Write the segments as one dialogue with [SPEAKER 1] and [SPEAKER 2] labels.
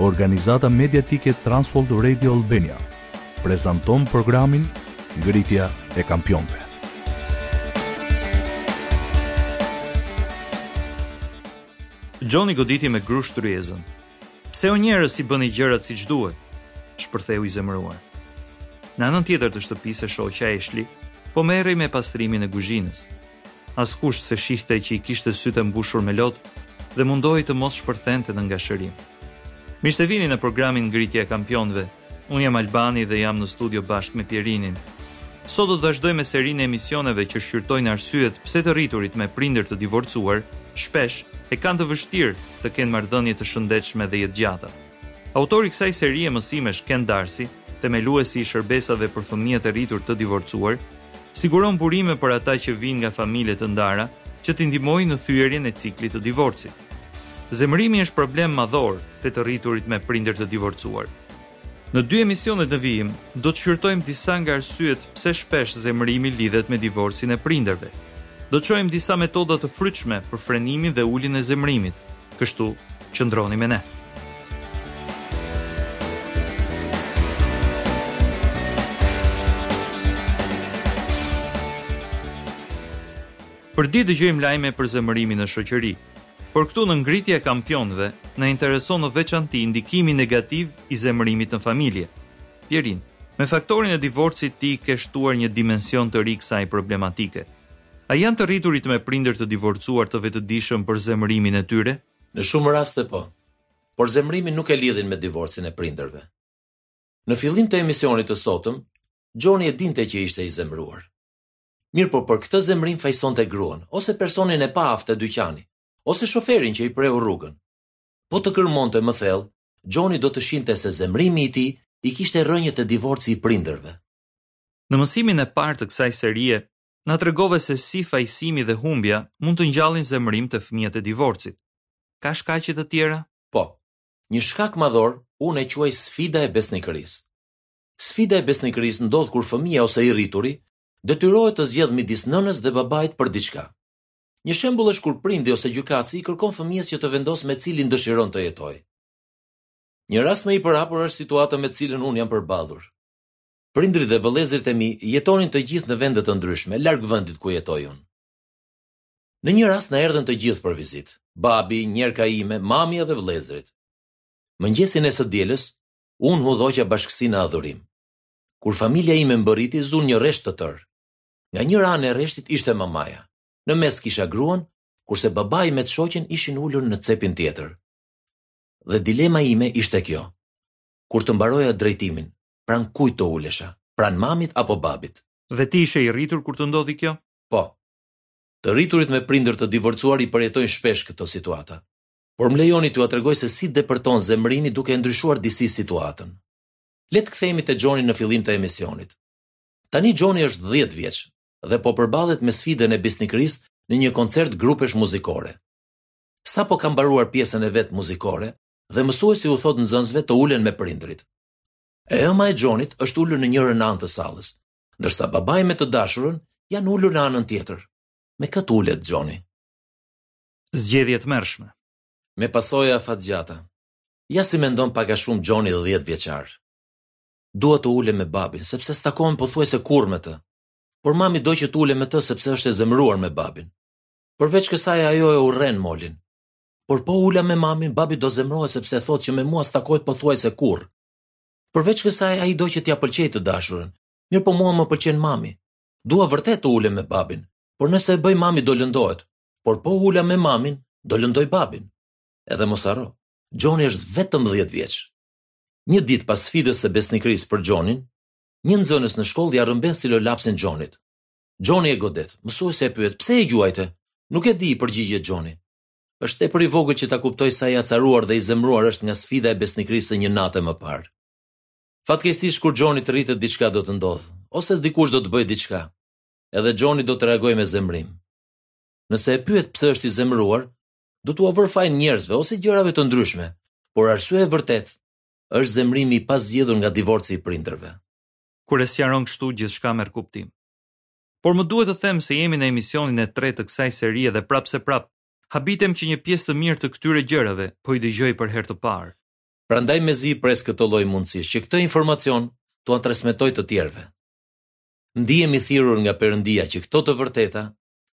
[SPEAKER 1] Organizata mediatike Transworld Radio Albania prezanton programin Ngritja e Kampionëve.
[SPEAKER 2] Xhoni goditi me grusht tryezën. Pse o njerëz s'i bëni gjërat siç duhet? Shpërtheu i zemëruar. Në anën tjetër të shtëpisë e shoqja Eshli, po merrej me pastrimin e guzhinës. Askush s'e shihte që i kishte sytë e mbushur me lot dhe mundohej të mos shpërthente në ngashërim. Mirë se vini në programin Ngritja e Kampionëve. Unë jam Albani dhe jam në studio bashkë me Pjerinin. Sot do të vazhdojmë me serinë e emisioneve që shqyrtojnë arsyet pse të rriturit me prindër të divorcuar shpesh e kanë të vështirë të kenë marrëdhënie të shëndetshme dhe jetëgjata. Autori i kësaj serie mësimesh Kent Darcie, themeluesi i shërbesave për fëmijët e rritur të divorcuar, siguron burime për ata që vijnë nga familje të ndara që t'i ndihmojnë në thyerjen e ciklit të divorcit. Zemërimi është problem madhor te të rriturit me prindër të divorcuar. Në dy emisionet në vijim, do të shqyrtojmë disa nga arsyet pse shpesh zemërimi lidhet me divorcin e prindërve. Do të shohim disa metoda të frytshme për frenimin dhe uljen e zemërimit. Kështu, qëndroni me ne. Përditë dëgjojmë lajme për zemërimin në shoqëri, por këtu në Ngritja e Kampionëve na intereson në veçanti ndikimi negativ i zemërimit në familje. Pjerin, me faktorin e divorcit ti i ke shtuar një dimension të ri kësaj problematike. A janë të rriturit me prindër të divorcuar të vetëdijshëm për zemërimin e tyre?
[SPEAKER 3] Në shumë raste po. Por zemërimin nuk e lidhin me divorcin e prindërve. Në fillim të emisionit të sotëm, Xhoni e dinte që ishte i zemëruar. Mirëpo për këtë zemërim fajësonte gruan, ose personin e paaftë te dyqani, ose shoferin që i preu rrugën. Po të gërmonte më thellë, Xhoni do të shihte se zemërimi i tij i kishte rrënjët te divorci i prindërve.
[SPEAKER 2] Në mësimin e parë të kësaj serie, na tregove se si fajësimi dhe humbja mund të ngjallin zemërim te fëmijët e divorcit. Ka shkaqe të tjera?
[SPEAKER 3] Po. Një shkak madhor unë e quaj sfida e besnikërisë. Sfida e besnikërisë ndodh kur fëmija ose i rrituri detyrohet të zgjedhë midis nënës dhe babait për diçka. Një shembull është kur prindi ose gjykatësi i kërkon fëmijës që të vendosë me cilin dëshiron të jetojë. Një rast më i përhapur është situata me të cilën unë jam përballur. Prindërit dhe vëllezërit e mi jetonin të gjithë në vende të ndryshme, larg vendit ku jetoj unë. Në një rast na erdhën të gjithë për vizitë, babi, njerka ime, mamja dhe vëllezërit. Mëngjesin e së dielës, unë udhëhoqa bashkësinë në adhurim. Kur familja ime mbërriti, zunë një rresht të tërë. Nga njëra anë e rreshtit ishte mamaja. Në mes kisha gruan, kurse babai me të shoqen ishin ulur në cepin tjetër. Dhe dilema ime ishte kjo. Kur të mbaroja drejtimin, Pranë kujt të ulesha? Pranë mamit apo babit?
[SPEAKER 2] Dhe ti ishe i rritur kur të ndodhi kjo?
[SPEAKER 3] Po. Të rriturit me prindër të divorcuar i përjetojnë shpesh këto situata. Por më lejoni t'jua tregoj se si depërton zemërimi duke e ndryshuar disi situatën. Le të kthehemi te Xhoni në fillim të emisionit. Tani Xhoni është dhjetë vjeç dhe po përballet me sfidën e besnikërisë në një koncert grupesh muzikore. Sapo ka mbaruar pjesën e vet muzikore dhe mësuesi u thotë nxënësve të ulen me prindërit. E ëma e Xhonit është ulur në njërën anë të sallës, ndërsa babai me të dashurën janë ulur në anën tjetër. Me kë të ulet Xhoni.
[SPEAKER 2] Zgjedhje e tmerrshme.
[SPEAKER 3] Me pasoja afatgjata. Ja si mendon pak a shumë Xhoni dhjetëvjeçar. Dua të ulem me babin, sepse s'takohem pothuajse kurrë me të. Por mami do që të ulem me të sepse është e zemëruar me babin. Përveç kësaj ajo e urren Molin. Por po ula me mamin, babi do zemrohet sepse thotë që me mua s'takohet pothuajse kurrë. Përveç kësaj, ai do që t'ia pëlqej të dashurën. Mirëpo mua më pëlqen mami. Dua vërtet të ulem me babin, por nëse e bëj mami do lëndohet. Por po ula me mamin, do lëndoj babin. Edhe mos harro, Xhoni është vetëm 10 vjeç. Një ditë pas sfidës së besnikërisë për Xhonin, një nxënës në shkollë ia rrëmben stilolapsin Xhonit. Xhoni e godet. Mësuesja e pyet, "Pse e gjuajte?" "Nuk e di", i përgjigjet Xhoni. Është tepër i vogël që ta kuptojë sa i acaruar dhe i zemëruar është nga sfida e besnikërisë së një nate më parë. Fatkeqësisht kur Xhoni të rritet diçka do të ndodhë, ose dikush do të bëjë diçka. Edhe Xhoni do të reagojë me zemërim. Nëse e pyet pse është i zemëruar, do t'ua vërë fajin njerëzve ose gjërave të ndryshme, por arsyeja e vërtetë është zemërimi i pazgjidhur nga divorci i prindërve.
[SPEAKER 2] Kur e sqaron kështu, gjithçka merr kuptim. Por më duhet të them se jemi në emisionin e tretë të kësaj serie dhe prapëseprapë habitem që një pjesë të mirë të këtyre gjërave po i dëgjoj për herë të parë.
[SPEAKER 3] Prandaj mezi i pres këto lloj mundësish që këtë informacion t'ua transmetoj të tjerëve. Ndihem i thirrur nga Perëndia që këto të vërteta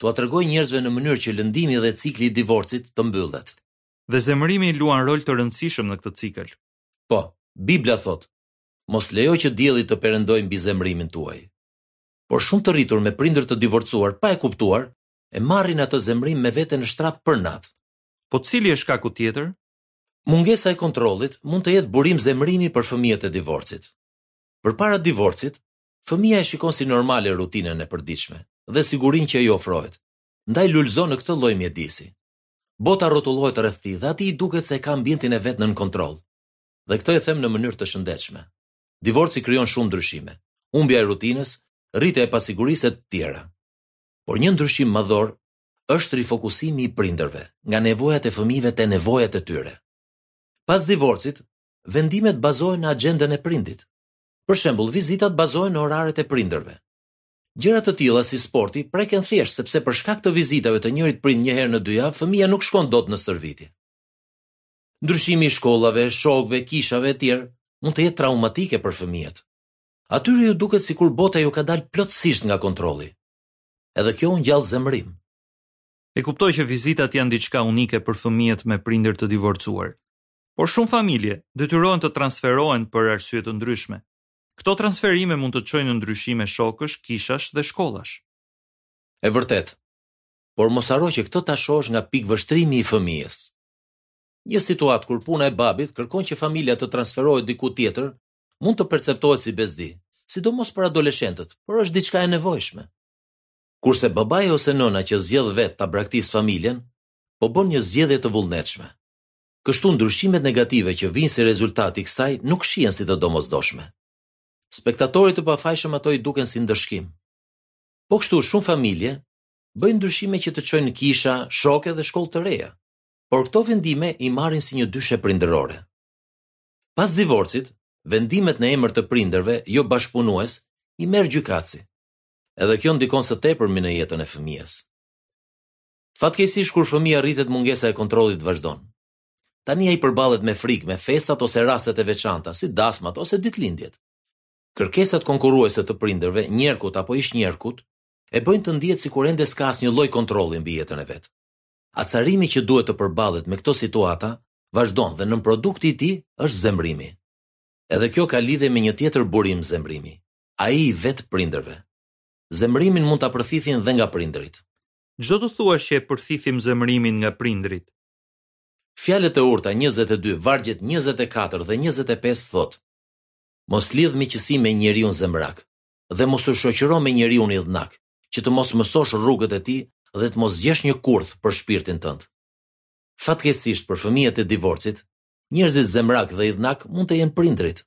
[SPEAKER 3] t'ua tregoj njerëzve në mënyrë që lëndimi dhe cikli i divorcit të mbyllet.
[SPEAKER 2] Dhe zemërimi luan rol të rëndësishëm në këtë cikël.
[SPEAKER 3] Po, Bibla thotë, Mos lejo që dielli të perëndojë mbi zemërimin tuaj. por shumë të rritur me prindër të divorcuar pa e kuptuar, e marrin atë zemërim me vete në shtrat për natë.
[SPEAKER 2] Po cili është shkaku tjetër?
[SPEAKER 3] Mungesa e kontrollit mund të jetë burim zemërimi për fëmijët e divorcit. Përpara divorcit, fëmija e shikon si normale rutinën e përditshme dhe sigurinë që i ofrohet, ndaj lulëzon në këtë lloj mjedisi. Bota rrotullohet rreth tij dhe atij i duket se e ka ambientin e vet nën kontroll. Dhe këtë e them në mënyrë të shëndetshme. Divorci krijon shumë ndryshime, humbja e rutinës, rritja e pasigurisë e të tjera. Por një ndryshim madhor është rifokusimi i prindërve nga nevojat e fëmijëve te nevojat e tyre. Pas divorcit, vendimet bazohen në agjendën e prindit. Për shembull, vizitat bazohen në oraret e prindërve. Gjëra të tilla si sporti preken thjesht sepse për shkak të vizitave të njërit prind një herë në dy javë fëmija nuk shkon dot në stërvitje. Ndryshimi i shkollave, shokëve, kishave etj. mund të jetë traumatike për fëmijët. Atyre iu duket sikur bota iu ka dalë plotësisht nga kontrolli. Edhe kjo u ngjall zemërim.
[SPEAKER 2] E kuptoj që vizitat janë diçka unike për fëmijët me prindër të divorcuar. Por shumë familje detyrohen të transferohen për arsye të ndryshme. Këto transferime mund të çojnë në ndryshime shokësh, kishash dhe shkollash.
[SPEAKER 3] E vërtetë. Por mos harro që këtë ta shohësh nga pikëvështrimi i fëmijës. Një situatë kur puna e babit kërkon që familja të transferohet diku tjetër mund të perceptohet si bezdi, sidomos për adoleshentët, por është diçka e nevojshme. Kurse babai ose nëna që zgjedh vetë ta braktisë familjen, po bën një zgjedhje të vullnetshme. Kështu ndryshimet negative që vijnë si rezultat i kësaj nuk shihen si të domosdoshme. Spektatorit të pafajshëm ato i duken si ndëshkim. Po kështu shumë familje bëjnë ndryshime që të çojnë në kisha, shokë dhe shkolla të reja. por këto vendime i marrin si një dyshe prindërore. Pas divorcit, vendimet në emër të prindërve jo bashkëpunues i merr gjykatësi. Edhe kjo ndikon së tepërmi në jetën e fëmijës. Fatkeqësisht kur fëmija rritet mungesa e kontrollit vazhdon. Tani ai përballet me frikë me festat ose rastet e veçanta, si dasmat ose ditëlindjet. Kërkesat konkurruese të prindërve, njerkut apo ish-njerkut, e bëjnë të ndihet sikur ende s'ka asnjë lloj kontrolli mbi jetën e vet. Acarimi që duhet të përballet me këto situata vazhdon dhe nënprodukti i tij është zemërimi. Edhe kjo ka lidhje me një tjetër burim zemërimi, ai i vetë prindërve. Zemërimin mund ta përthithin dhe nga prindërit.
[SPEAKER 2] Ç'do të thuash që e përthithim zemërimin nga prindërit?
[SPEAKER 3] Fjalët e urta njëzet e dy, vargjet njëzet e katër dhe njëzet e pesë thotë, Mos lidh miqësi me njeriun zemërak dhe mos u shoqëro me njeriun idhnak, që të mos mësosh rrugët e tij dhe të mos gjesh një kurth për shpirtin tënd. Fatkeqësisht për fëmijët e divorcit, njerëzit zemrakë dhe idhnak mund të jenë prindërit.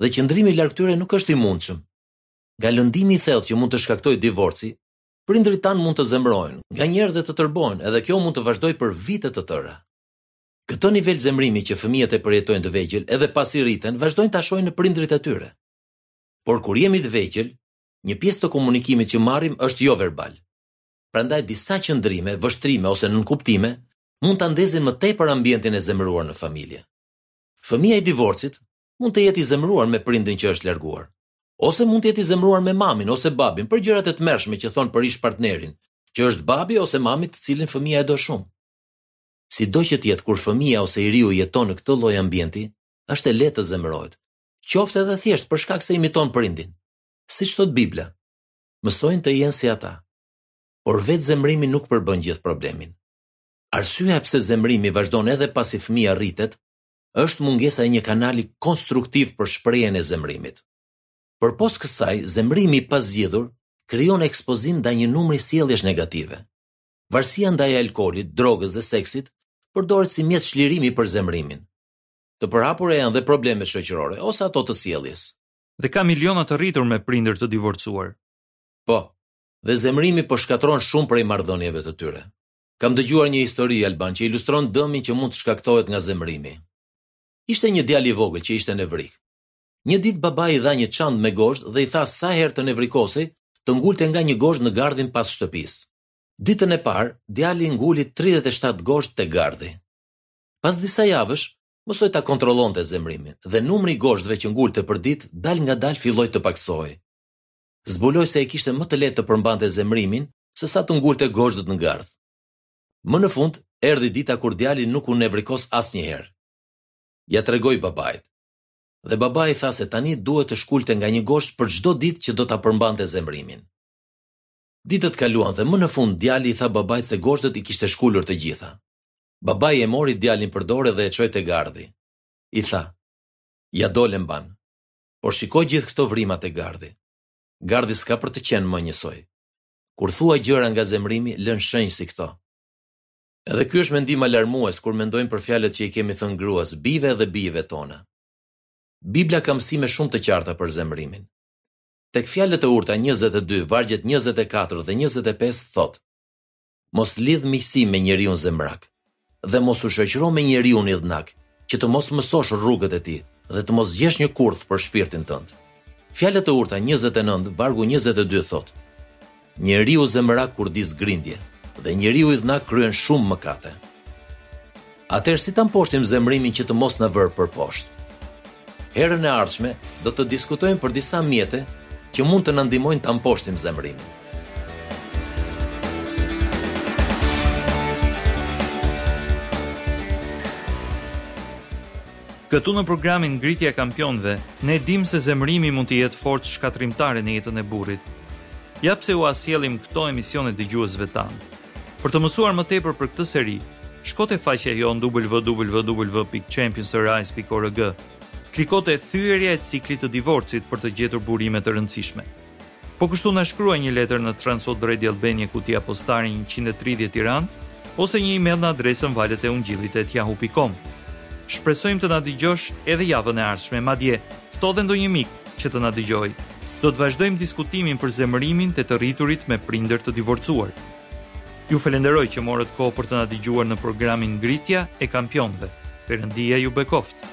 [SPEAKER 3] Dhe qëndrimi larg tyre nuk është i mundshëm. Nga lëndimi i thellë që mund të shkaktojë divorci, prindërit tanë mund të zemrohen, nganjëherë dhe të tërbohen, edhe kjo mund të vazhdojë për vite të tëra. Këtë nivel zemrimi që fëmijët e përjetojnë të vegjël edhe pasi rriten, vazhdojnë ta shohin në prindërit e tyre. Por kur jemi të vegjël, një pjesë të komunikimit që marrim është joverbal. Prandaj disa qëndrime, vështrime ose nënkuptime mund ta ndezin më tepër ambientin e zemëruar në familje. Fëmija i divorcit mund të jetë i zemëruar me prindin që është larguar, ose mund të jetë i zemëruar me mamin ose babin për gjërat e tmerrshme që thonë për ish-partnerin, që është babi ose mami të cilin fëmija e do shumë. Sido që të jetë kur fëmija ose i riu jeton në këtë lloj ambienti, është e lehtë të zemërohet, qoftë edhe thjesht për shkak se imiton prindin, Siç thotë Bibla, mësojnë të jenë si ata. Por vetë zemërimi nuk përbën gjithë problemin. Arsyeja pse zemërimi vazhdon edhe pasi fëmija rritet, është mungesa e një kanali konstruktiv për shprehjen e zemërimit. Përpos kësaj, zemërimi i pazgjidhur krijon ekspozim ndaj një numri sjelljesh negative. Varësia ndaj alkoolit, drogës dhe seksit përdoret si mjet çlirimi për zemërimin. Të përhapura janë dhe problemet shoqërore ose ato të sjelljes.
[SPEAKER 2] dhe ka miliona të rritur me prindër të divorcuar.
[SPEAKER 3] Po, dhe zemërimi po shkatërron shumë prej marrëdhënieve të tyre. Kam dëgjuar një histori Alban që ilustron dëmin që mund të shkaktohet nga zemërimi. Ishte një djalë i vogël që ishte nevrik. Një ditë babai i dha një çantë me gozhdë dhe i tha sa herë të nevrikosej, të ngulte nga një gozhdë në gardhin pas shtëpisë. Ditën e parë, djali nguli 37 gozhdë te gardhi. Pas disa javësh, mësoi ta kontrollonte zemërimin dhe numri i gozhdëve që ngulte përditë dalë ngadalë filloi të pakësohej. Zbuloi se e kishte më të lehtë të përmbante zemërimin sesa të ngulte gozhdët në gardh. Më në fund erdhi dita kur djali nuk u nevrikos asnjëherë. Ia tregoi babait. Dhe babai tha se tani duhet të shkulte nga një gozhdë për çdo ditë që do ta përmbante zemërimin. Ditët kaluan dhe më në fund djali i tha babait se gozhdët i kishte shkulur të gjitha. Babai e mori djalin për dore dhe e çoi te gardhi. I tha, Ia dole mbanë, por shiko gjithë këto vrima te gardhi. Gardhi s'ka për të qenë më njësoj. Kur thua gjëra nga zemrimi, lënë shenjë si këto. Edhe ky është mendim alarmues kur mendojmë për fjalët që i kemi thënë gruas, bijve dhe bijave tona. Bibla ka mësime shumë të qarta për zemërimin. Tek fjalët e urta 22, vargjet 24 dhe 25 thotë: mos lidh miqësi me njeriun zemërak dhe mos u shoqëro me njeriun idhnak, që të mos mësosh rrugët e tij dhe të mos gjesh një kurth për shpirtin tënd. Fjalët e urta 29 vargu 22 thotë: Njeriu zemërak kurdis grindje dhe njeriu idhnak kryen shumë mëkate. Atëherë si ta mposhtim zemërimin që të mos na vërë përposhtë? Herën e ardhshme do të diskutojmë për disa mjete që mund të na ndihmojnë ta mposhtim zemërimin.
[SPEAKER 2] Këtu në programin Ngritja e Kampionëve, ne dimë se zemërimi mund të jetë forcë shkatërrimtare në jetën e burrit. Ja pse ua sjellim këto emisione dëgjuesve tanë. Për të mësuar më tepër për këtë seri, shko te faqja jonë www.championsarise.org. Kliko te Thyerja e ciklit të divorcit për të gjetur burime të rëndësishme. Po kështu na shkruaj një letër në Trans World Radio Albania kutia postare 130 Tiranë ose një email në adresën valeteungjillit@yahoo.com. Shpresojmë të na dëgjosh edhe javën e ardhshme, madje fto dhe ndonjë mik që të na dëgjojë. Do të vazhdojmë diskutimin për zemërimin te të rriturit me prindër të divorcuar. Ju falënderoj që morët kohë për të na dëgjuar në programin Ngritja e Kampionëve. Perëndia ju bekoftë.